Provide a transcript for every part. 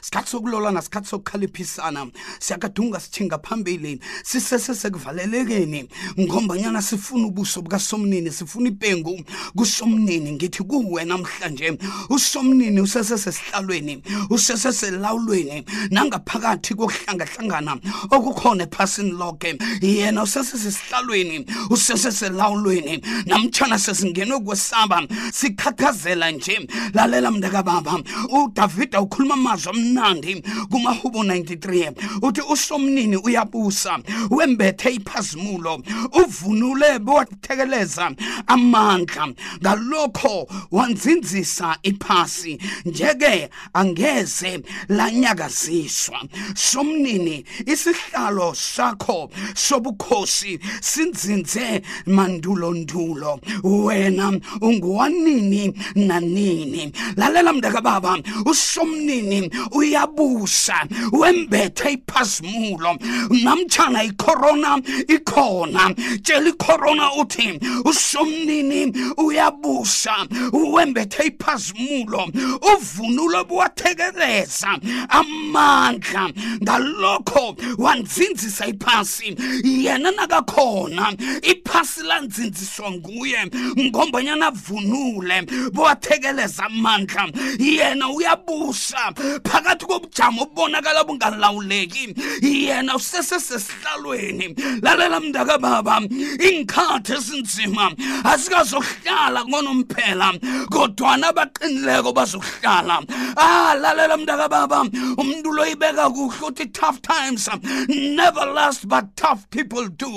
sikhathi sokulolana sikhathi sokukhaliphisana siyakadunga sithinga phambili sisesesekuvalelekeni ngombanyana sifuna ubuso bukasomnini sifuna ipengu kusomnini ngithi kuwe namhlanje usomnini usesesesihlalweni useseselawulweni nangaphakathi kokuhlangahlangana okukhona ephasini loke yena usesesesihlalweni useseselawulweni namtshana sesingenwe kwesaba sikhathazela nje lalela mntakababa udavida ukhuluma amazwi amnandi kumahubo 93 uthi usomnini uyabusa wembethe iphazimulo uvunule bewathekeleza amandla ngalokho wanzinzisa iphasi nje-ke angeze lanyakaziswa somnini isihlalo sakho sobukhosi sinzinze mandulondulo wena unguwanini nanini lalela mntakababa usomnini uyabusa wembethe iphazimulo namtshana ikhorona ikhona tshela ikhorona uthi usomnini uyabusa wembethe iphazimulo wavunula buwathekeleza amandla ngalokho wanzinzisa iphasi yena nakakhona iphasi lanzinziswa nguye ngombanyana avunule buwathekeleza amandla yena uyabusa phakathi kobujamo obubonakala bungalawuleki yena usesesesi ehlalweni lalela mndaka baba iinkhathi esinzima asikazokuhlala ngonomphela kodwana abaqinileko bazokuhlala ah lalela mndaka baba umuntu loyibeka kuhle uthi tough times never last but tough people do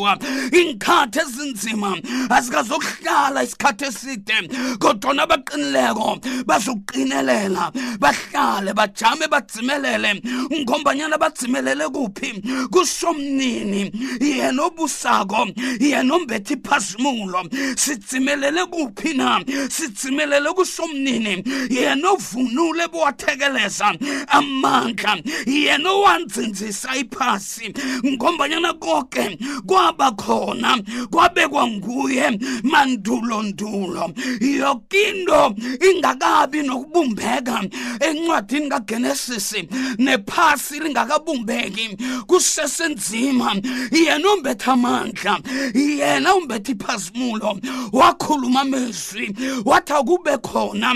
iinkhathi ezinzima asikazokuhlala isikhathi eside kodwana abaqinileko bazokuqinelela bahlale bajame badzimelele ngombanyana badzimelele kuphi kusomnini yena obusako yena ombethi iphazumulo sidzimelele kuphi na sidzimelele kusomnini yena ovunule bowathekeleza amandla yena owanzinzisa iphasi iphasi ngombanyana koke kwaba khona kwabekwa nguye mandulondulo yoke into ingakabi nokubumbeka encwadini kagenesisi nephasi lingakabumbeki kusesenzima yena umbetha amandla yena umbetha iphazimulo wakhuluma amezwi wathi akube khona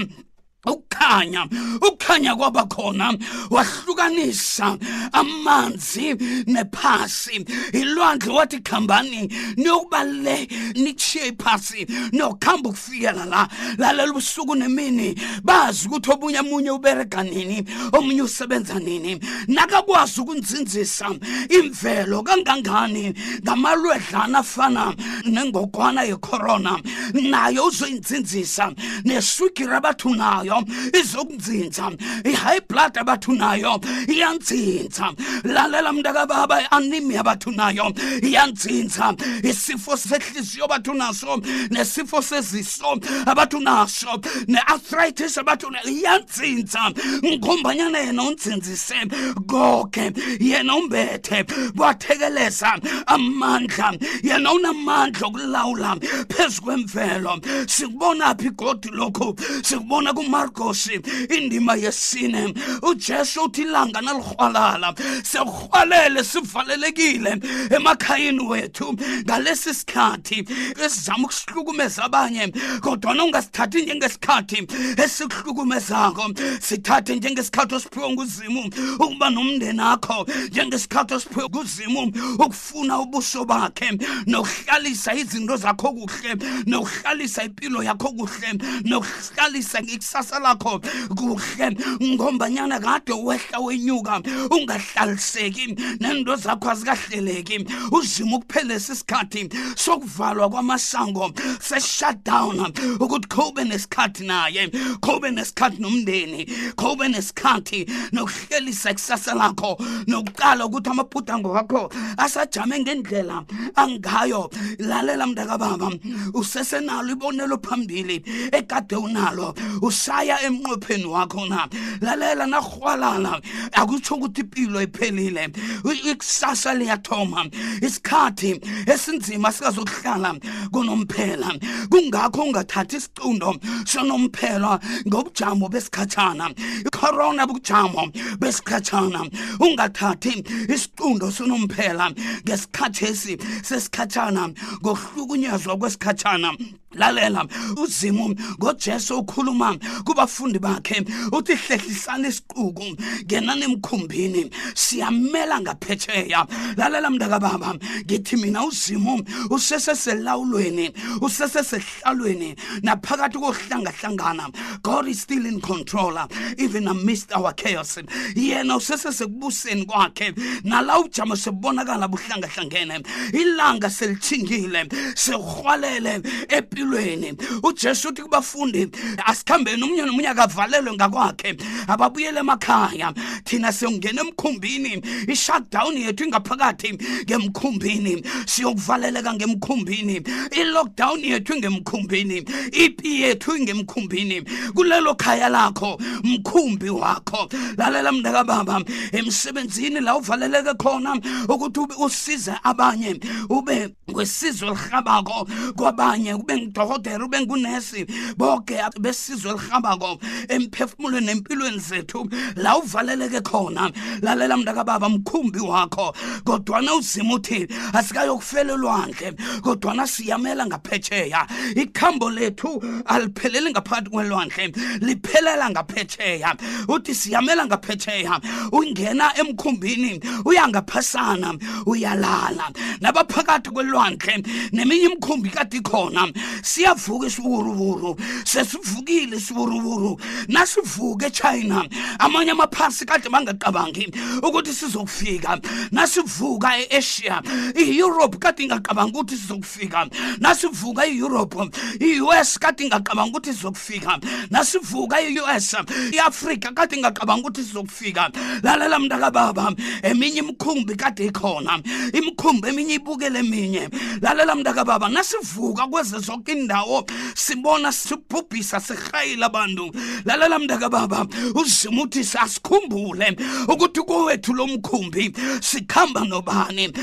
ukukhanya ukukhanya kwaba khona wahlukanisa amanzi nephasi ilwandle wathi khambani niyokuba le nichiye iphasi nokuhamba ukufikela la lalela ubusuku nemini bazi ukuthi obunye munye uberega nini omunye usebenza nini nakakwazi ukunzinzisa imvelo kangangani ngamalwedlana afana nengogwana yekhorona nayo uzoyinzinzisa neswigiri abathi unayo izokunzinza i-high blood abathi unayo iyanzinza lalela mntakababa i-anemia abathi unayo iyanzinza isifo sehliziyo abathi unaso nesifo seziso abathi unaso ne-arthritis abathi unayo iyanzinza ngombanyana yena unzinzise koke yena umbethe wathekeleza amandla yena unamandla okulawula phezu ubugodu bemvelo sikubona phi godi lokhu sikubona kumarkosi indima yesine ujesu uthi ilanga nalirhwalala siyakurhwalele sivalelekile emakhayeni wethu ngalesi sikhathi esizama ukusihlukuma-hlukumeza abanye kodwana ungasithathi njengesikhathi esikuhlukumezako sithathe njengesikhathi osiphiwe nguzimu ukuba nomndeni akho njengesikhathi osiphiwe nguzimu nokufuna ubuso bakhe nokuhlalisa izinto zakho kuhle nokuhlalisa impilo yakho kuhle nokuhlalisa ikusasa lakho kuhle ngombanyana kade wehla wenyuka ungahlaliseki nento zakho azikahleleki uzima ukuphelesa isikhathi sokuvalwa kwamasango se-shutdown ukuthi khowube nesikhathi naye khowube nesikhathi nomndeni khowube nesikhathi ukuqelisa ikusasa lakho nokuqala ukuthi amabhudango wakho asajame ngendlela angayo lalela mntakababa usesenalo ibonelo phambili ekade unalo usaya emnqopheni wakho na lalela narhwalala akutsho ukuthi impilo iphelile ikusasa liyathoma isikhathi esinzima sikazokuhlala kunomphela kungakho ungathathi isiqundo sonomphela ngobujamo besikhatshana icorona bujamo besikhatshana ungathathi isiqundo sonomphela ngesikhathesi sesikhatshana ngokuhlukunyezwa kwesikhatshana lalela uzimu ngojesu ukhuluma kubafundi bakhe uthi hlehlisani isiquku ngenani emkhumbini siyamela ngaphetsheya lalela mntakababa ngithi mina uzimu useseselawulweni usesese esihlalweni naphakathi kohlangahlangana god is still in control even amidst our chaos yena usesesekubuseni kwakhe nala ujama sebonakala buhlangahlangene ilanga selithingile sehwalele empilweni ujesu uthi kubafundi asikhambeni omunye nomunye akavalelwe ngakwakhe ababuyele emakhaya thina siyongena emkhumbini i-shutdown yethu ingaphakathi ngemkhumbini siyokuvaleleka ngemkhumbini i-lockdown yethu ingemkhumbini ipi yethu ingemkhumbini kulelo khaya lakho mkhumbi wakho lalela mntakababa emsebenzini la uvaleleke khona ukuthi usize abanye ube wesizwe elirhabako kwabanye kube ngudokotela ube ngunesi boke besizwe elirhabako emphefumulweni nempilweni zethu la uvaleleke khona lalela mntakababa mkhumbi wakho kodwana uzima uthi asikayokufela elwandle kodwana siyamela ngaphetsheya ikhambo lethu alipheleli ngaphakathi kwelwandle liphelela ngaphetsheya uthi siyamela ngaphetsheya ungena emkhumbini uyangaphasana uyalala nabaphakathi kwelwandle neminye imkhumbi kade ikhona siyavuka isiwuruwuru sesivukile isiwuruwuru nasivuke echina amanye amaphasi kade bangacabangi ukuthi sizokufika nasivuka e-asia i-europe kade ingacabangi ukuthi sizokufika izokufika nasivuka i-europe i-us kade ingacabanga ukuthi izokufika nasivuka i-us i-afrika kade ingacabanga ukuthi izokufika lalela mntakababa eminye imikhumbi kade ikhona imikhumbi eminye ibukele eminye lalela mntakababa nasivuka kweze zonke indawo sibona sibhubhisa sirhayile abantu lalela mntakababa uzima uthi sasikhumbule ukuthi kowethu lo mkhumbi sikhamba nobani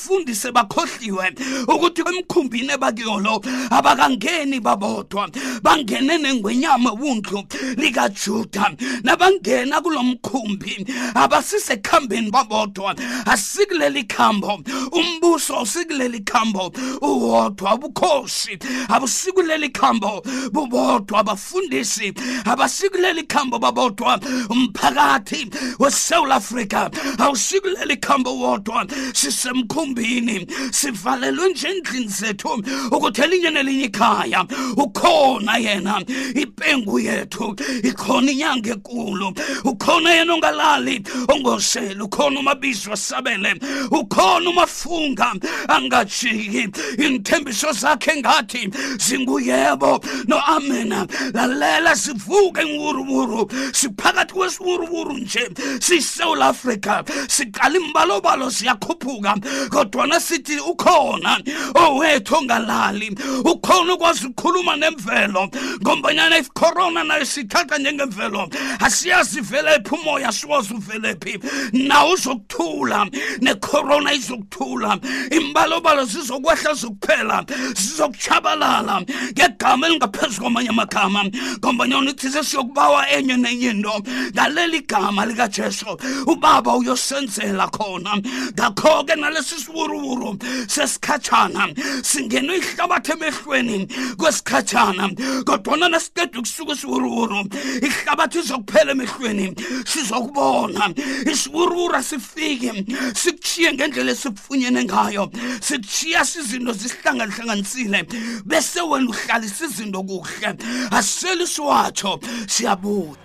abafundisi bakhohliwe ukuthi emkhumbini ebakuyolo abakangeni babodwa bangene nengwenyama wundlu likajuda nabangena kulo mkhumbi abasisekuhambeni babodwa asikuleli khambo umbuso usikuleli khambo uwodwa ubukhosi abusikuleli khambo bubodwa abafundisi abasikuleli khambo babodwa umphakathi wesouth africa awusikuleli khambo wodwa sisemkhumbini sivalelwe njengendlini zethu ukuthi elinye nelinye ikhaya ukhona yena ipengu yethu ikhona inyanga kakhulu ukhona yena ongalali ongozeli ukhona umabizo asabele ukhona umafunga angajiki inthembiso zakhe ngathi zinguyebo noamena lalela sivuke ngiwuruwuru siphakathi kwesiwuruwuru nje siyisouth africa siqala imbalobalo siyakhuphuka kodwana sithi ukhona owethu ongalali ukhona ukwazi ukukhuluma nemvelo ngombanyana icorona nayo thatha njengemvelo asiyazi ivelephi umoya siwazi uvelephi nawo uzokuthula necorona izokuthula imbalobalo zizokwehla zokuphela sizokutshabalala ngegama elingaphezu kwamanye amagama ngombanyona uthi sesiyokubawa enye nenye into ngaleli gama likajesu ubaba uyosenzela khona ngakho-ke nalesi siwuruwuru sesikhatshana singenwe ihlabathi emehlweni kwesikhatshana kodwana nasiqeda ukusuka isiwuruwuru ihlabathi izokuphela emehlweni sizokubona isiwuruwuru asifiki sikuchiye ngendlela esifunyene ngayo sikuchiya sizinto zisihlangahlanganisile bese wena uhlalisa izinto kuhle asiseli siwatsho siyabuya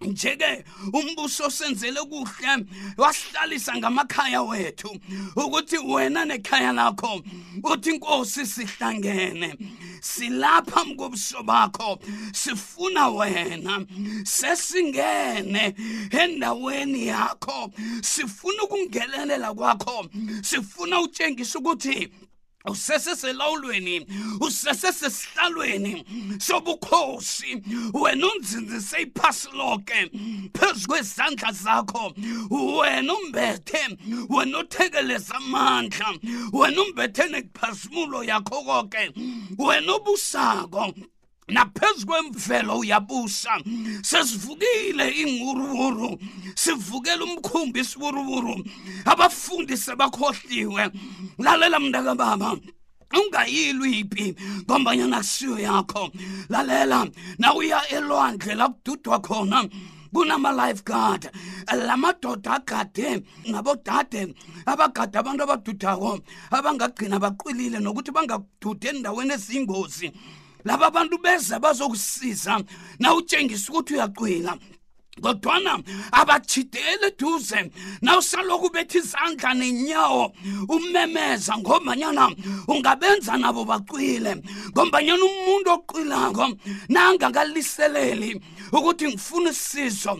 njeke umbuso senzele kuhle wasihlalisa ngamakhaya wethu ukuthi wena nekhaya lakho uthi inkosi sihlangene silapha mkobuso bakho sifuna wena sesingene endaweni yakho sifuna ukungelelela kwakho sifuna utshengisa ukuthi useseselawulweni usesesesihlalweni sobukhosi wena unzinzise iphasi loke phezu kwezandla zakho wena umbethe wena uthekeleza amandla wena umbethe nekuphazumulo yakho koke wena obusako naphezu kwemvelo uyabusa sesivukile inguruwuru sivukela umkhumbi isiwuruwuru abafundi sebakhohliwe lalela mntaka baba ungayilwi ipi ngombanyana kusiyo yakho lalela nawuya elwandle lakududwa khona kunama-life guard la madoda agade ngabodade abagade abantu abadudako abangagcina baqwilile nokuthi bangagudi endaweni ezingozi laba abantu beza bazokusiza na utshengisa ukuthi uyacwila kodwana abachidele eduze nawusaloku betha izandla nenyawo umemeza ngombanyana ungabenza nabo bacwile ngombanyana umuntu oqwilako nangakaliseleli ukuthi ngifuna isizo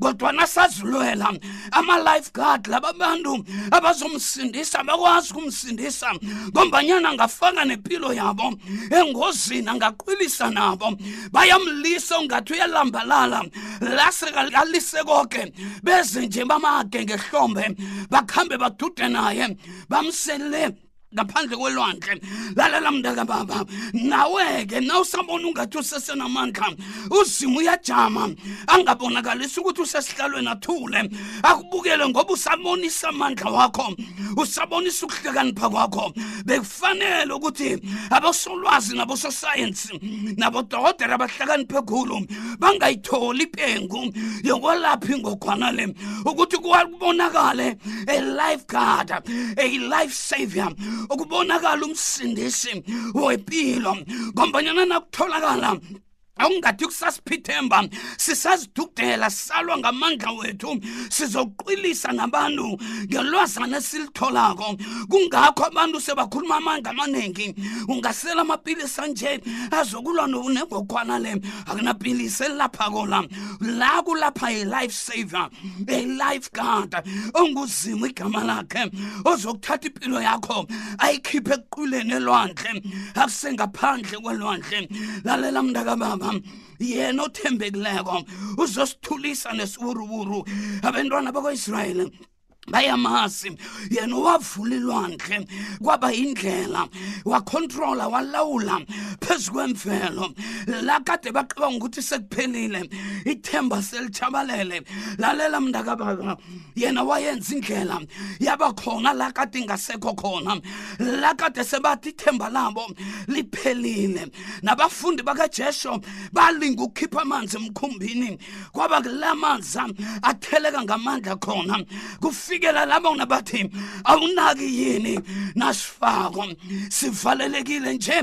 kodwa nasaziloyela ama-life guard laba bantu abazomsindisa bakwazi ukumsindisa ngombanyana angafaka nempilo yabo engozini angaqwilisa nabo bayamlisa ungathi uyalambalala lasekalise koke beze nje bamage ngehlombe bakhambe badude naye bamsele ngaphandle kwelwandle lalela mntaka baba nawe-ke na usabona ungathi usesenamandla uzimu uyajama angabonakalisi ukuthi usesihlalweni athule akubukele ngoba usabonisa amandla wakho usabonisa ukuhlakanipha kwakho bekufanele ukuthi abosolwazi nabososayensi nabodokotela abahlakaniphe khulu bangayitholi ipengu yokwelaphi ngokhwana le ukuthi kubonakale a-life guard a-life savior ukubonakala umsindisi wepilo ngombanyana nakutholakala awungathi kusasiphithemba sisazidukdela salwa ngamandla wethu sizoqwilisa ngabantu ngelwazana esilitholako kungakho abantu sebakhuluma amandla amaningi ungasela amapilisi anje azokulwa nengokhwana le akunapilisi elilaphako la la kulapha yi-life saver i-life guard onguzimu igama lakhe ozokuthatha impilo yakho ayikhiphe ekuquleni elwandle akusengaphandle kwelwandle lalela mntakababa yena othembekileko uzosithulisa nesiwuruwuru abantwana bakwa-israyeli bayamazi yena wavula ilwandle kwaba yindlela wakhontrola walawula phezu kwemvelo la kade bacabanga ukuthi sekuphelile ithemba selitshabalele lalela mntakababa yena wayenza indlela yaba khona la kade ingasekho khona la kade sebathi ithemba labo liphelile nabafundi bakajesu balinga ukukhipha amanzi emkhumbini kwaba kula manzi atheleka ngamandla khona kufikela labo nabathi awunaki yini nasifako sivalelekile nje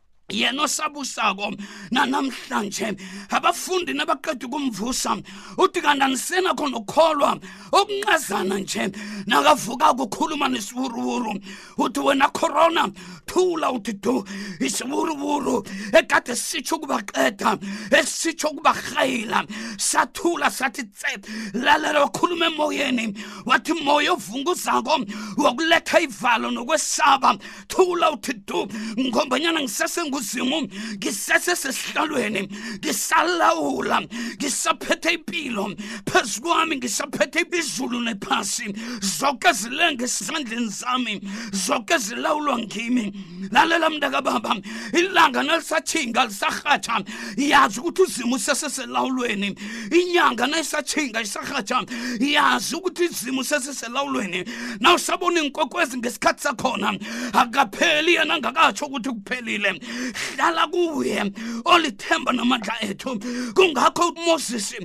yena osabusako nanamhlanje abafundi nabaqeda ukumvusa uthi kanti anisena khona ukukholwa okuncazana nje nakavuka kukhuluma nesiwuruwuru uthi wena corona thula uthi du isiwuruwuru ekade sitsho ukubaqeda esitsho ukubarhayila sathula sathi tse lalela wakhuluma emoyeni wathi moya ovunguzako wokuletha ivalo nokwesaba thula uthi du ngombanyana ngisesenguzimu ngisesesesihlalweni ngisalawula ngisaphethe impilo phezu kwami ngisaphethe izulu nephasi zoke zilenge esandleni zami zoke zilawulwa ngimi lalela mntakababa ilanga nalisathinga lisarhatsha yazi ukuthi uzimu useseselawulweni inyanga nayisatshinga isarhatha yazi ukuthi izimo sesiselawulweni nawusabona iinkwekwezi ngesikhathi sakhona akapheli yena angakatsho ukuthi kuphelile hlala kuye olithemba namandla ethu kungakho umoses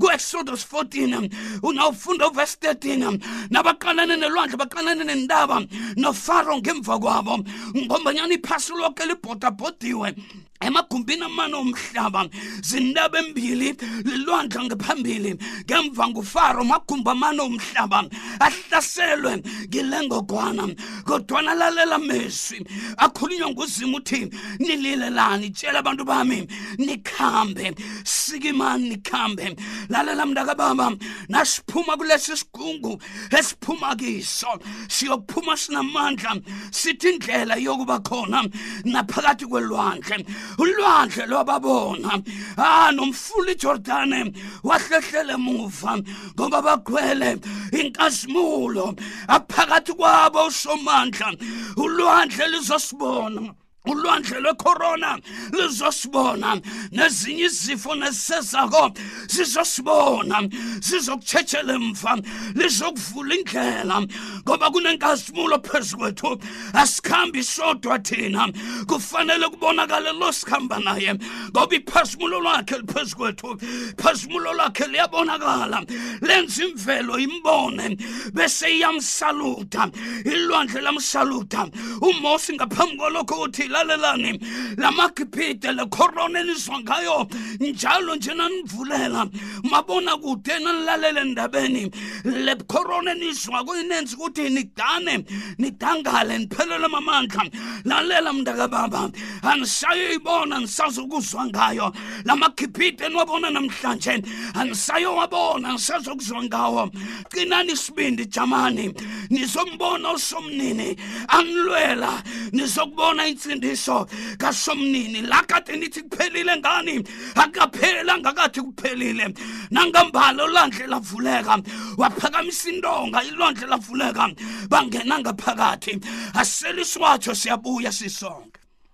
ku-exodus 14 unawufunda uvesi 13 nabaqalane nelwandle baqalane nendaba nofaro ngemva kwabo ngombanyana iphasi loke libhodabhodiwe emagumbini amane omhlaba zindaba embili lilwandla ngephambili ngemva ngufaro magumbi amane omhlaba ahlaselwe ngilengogwana kodwana lalela mezwi akhulunywa nguzimu uthi nililelani tshela abantu bami nikhambe sikimani nikhambe lalela mntakababa nasiphuma kulesi sigungu esiphuma kiso siyophuma sinamandla sithi indlela yokuba khona naphakathi kwelwandle ulwandle lwababona ah nomfula ijordane wahlehlele emuva ngoba bakhwele inkazimulo aphakathi kwabo usomandla ulwandle lizosibona ulwandle lwekhorona lizosibona nezinye izifo nesisezako sizosibona sizokutshetshela emva lizokuvula indlela ngoba kunenkazimulo phezu kwethu asikhambi sodwa thina kufanele kubonakale lo sikhamba naye ngoba iphazumulo lwakhe liphezu kwethu iphazumulo lakhe liyabonakala lenza imvelo imbone bese iyamsaluda ilwandle lamsaluda umosi ngaphambi kwalokho uthi lalelani la magibhide le khorona enizwa ngayo njalo nje nanivulela mabona kude nanilalele endabeni le khorona enizwa kuyinenza ukuthi nidane nidangale niphelele mamandla lalela mntakababa anisayoyibona nisazokuzwa ngayo la magibhide niwabona namhlanje anisayowabona nisazokuzwa ngawo qinani isibindi jamani nizombona usomnini anilwela nizokubona insindiso kasomnini la kade nithi kuphelile ngani akukapheli angakathi kuphelile nangambala olandle lavuleka waphakamisa intonga ilondle lavuleka bangena ngaphakathi aseliswatsho siyabuya sisonke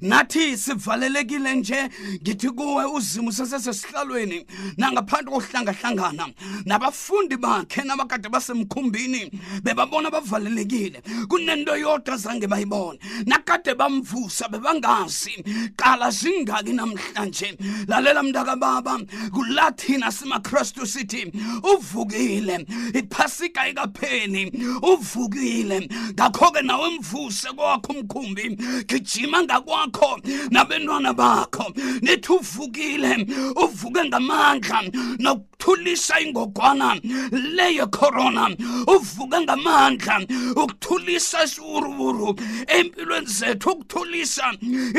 nathi sivalelekile nje ngithi kuwe uzimu sesesesihlalweni nangaphandle kohlangahlangana nabafundi bakhe nabakade basemkhumbini bebabona bavalelekile kunento yodwa zange bayibone nakade bamvusa bebangazi qala zingaki namhlanje lalela mntakababa kulathina simakristu sithi uvukile iphasika ikapheli uvukile ngakho-ke nawe mvuse kwakho umkhumbi gijima ngakwakho nabentwana bakho nithi uvukile uvuke ngamandla ukuthulisa ingogwana leyo corona uvuke ngamandla ukuthulisa isiwuruwuru empilweni zethu ukuthuthulisa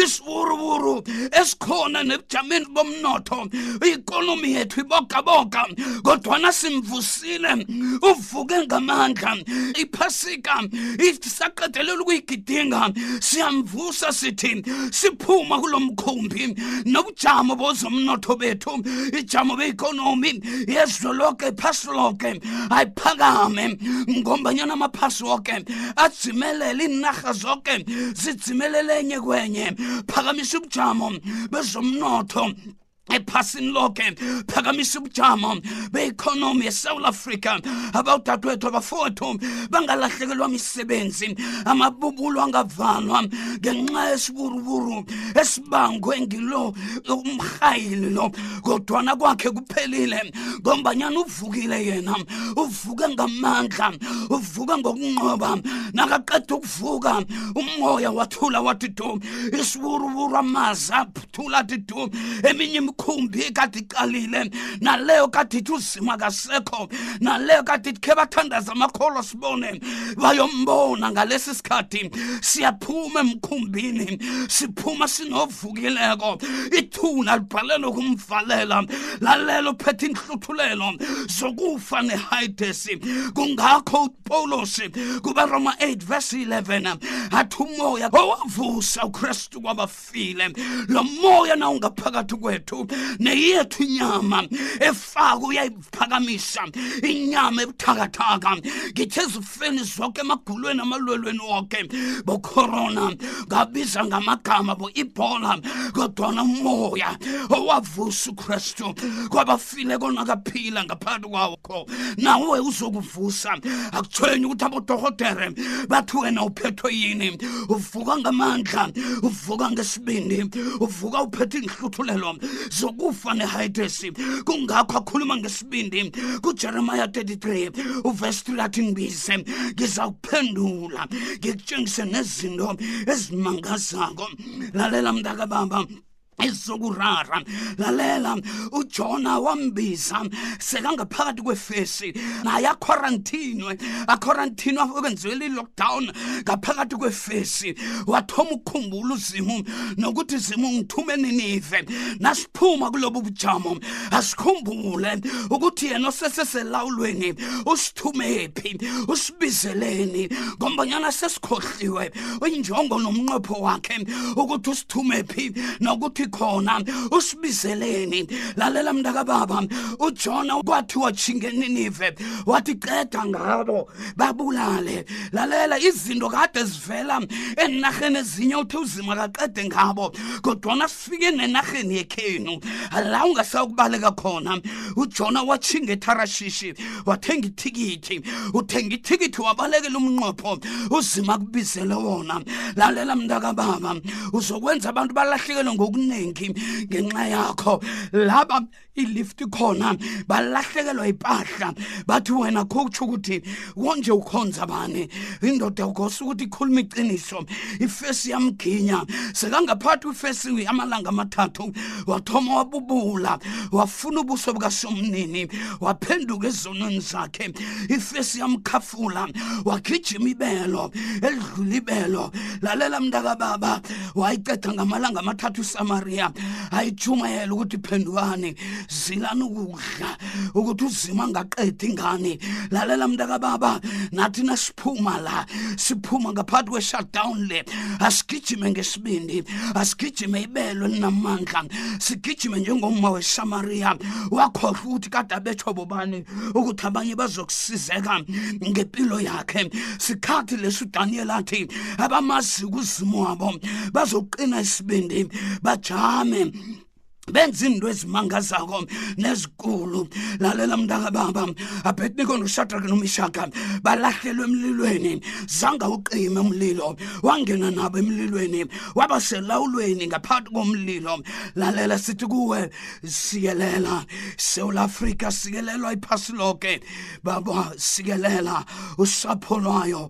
isiwuruwuru esikhona nebujameni bomnotho ikonomi yethu ibogaboga kodwana simvusile uvuke ngamandla iphasika isaqedelela ukuyigidinga siyamvusa sithi siphuma kulo mkhumbi nobujamo bozomnotho bethu ijamo beikonomi yezwe loke phasi loke ayiphakame ngombanyana amaphasi woke adzimelele iinarha zoke zidzimelele enye kwenye phakamisa ubujamo bezomnotho ephasini loke phakamisa ubujamo be-economy esouth africa abawudadwethu abafowethu bangalahlekelwa misebenzi amabubulo angavalwa ngenxa yesiburuburu esibangwe ngilo umrhayili lo kodwana kwakhe kuphelile ngombanyana uvukile yena uvuke ngamandla uvuke ngokunqoba nakaqeda ukuvuka umoya wathula wathi du isiwuruwuru amazi athula athi du eminye imikhumbi kade iqalile naleyo kade ithi uzima kasekho naleyo kade ithi khe bathandaza amakholo sikubone bayombona ngalesi sikhathi siyaphuma emkhumbini siphuma sinovukileko ithuna libhalelwe kumvalela lalela uphethe inhluthulelo zokufa nehayidesi kungakho upawulosi kubaroma 8 verse 11 athi umoya owavusa ukristu kwabafi sifile lo moya nawungaphakathi kwethu neyethu inyama efaka uyayiphakamisa inyama ebuthakathaka ngithe zifeni zonke emagulweni amalwelweni woke bokhorona ngabiza ngamagama bo-ibhola kodwana umoya owavusa ukristu kwaba ofileko nakaphila ngaphakathi kwakho nawe uzokuvusa akuthwenye ukuthi abodohotere bathi wena uphethwe yini uvuka ngamandla uvuka ngesibindi uvuka uphethe iinhluthulelo zokufa nehayidesi kungakho akhuluma ngesibindi kujeremaya 33 uvesi 3 athi ngibize ngizakuphendula ngikutshengise nezinto ezimangazako lalela mntakababa izokurara lalela ujona wambiza sekangaphakathi kwefesi naye akhorantinwe akhorantinwe okwenziwe li-lockdown ngaphakathi kwefesi wathoma ukukhumbula uzimu nokuthi zimu ngithume ninive nasiphuma kulobu bujamo asikhumbule ukuthi yena oseseselawulweni usithumephi usibizeleni ngombanyana sesikhohliwe injongo nomnqopho wakhe ukuthi usithume phi nokuthi khona usibizeleni lalela mntakababa ujona kwathi watshinga eninive wathi qeda ngabo babulale lalela izinto kade zivela enarheni ezinye uthi uzima kaqede ngabo kodwana fike nenarheni yekhenu la ungasakubaleka khona ujona wathinga etharashishi wathenga ithikithi uthenga ithikithi wabalekela umnqopho uzima kubizele wona lalela mntakababa uzokwenza abantu balahlekelwe ngokuningi ngenxa yakho laba ilift khona balahlekelwa ipahla bathi wena kho kutsho ukuthi konje ukhonza bani indoda ugosa ukuthi ikhuluma iqiniso ifesi yamginya sekangaphathi ifesi amalanga amathathu wathoma wabubula wafuna ubuso bukasomnini waphenduka ezonweni zakhe ifesi yamkhafula wagijima ibelo elidlula ibelo lalela mntakababa wayiqeda ngamalanga amathathu isamariya ayitshumayela ukuthi phendukani zilani ukudla ukuthi uzima ngaqedi ingane lalela mntakababa nathi nasiphuma la siphuma ngaphakathi kwe-shutdown le asigijime ngesibindi asigijime ibelo elinamandla sigijime njengomma wesamariya wakhohlwa ukuthi kade abetsho bobani ukuthi abanye bazokusizeka ngempilo yakhe sikhathi leso udaniyeli athi abamazi kuzimu wabo bazoqina isibindi bajame benza into ezimangazako nezikulu lalela mntaka baba abhediniko noshadrake nomishaka balahlelwe emlilweni zanga uqime umlilo wangena nabo emlilweni waba selawulweni ngaphakathi komlilo lalela sithi kuwe sikelela sewula afrika sikelelwa iphasi loke baba sikelela usapho lwayo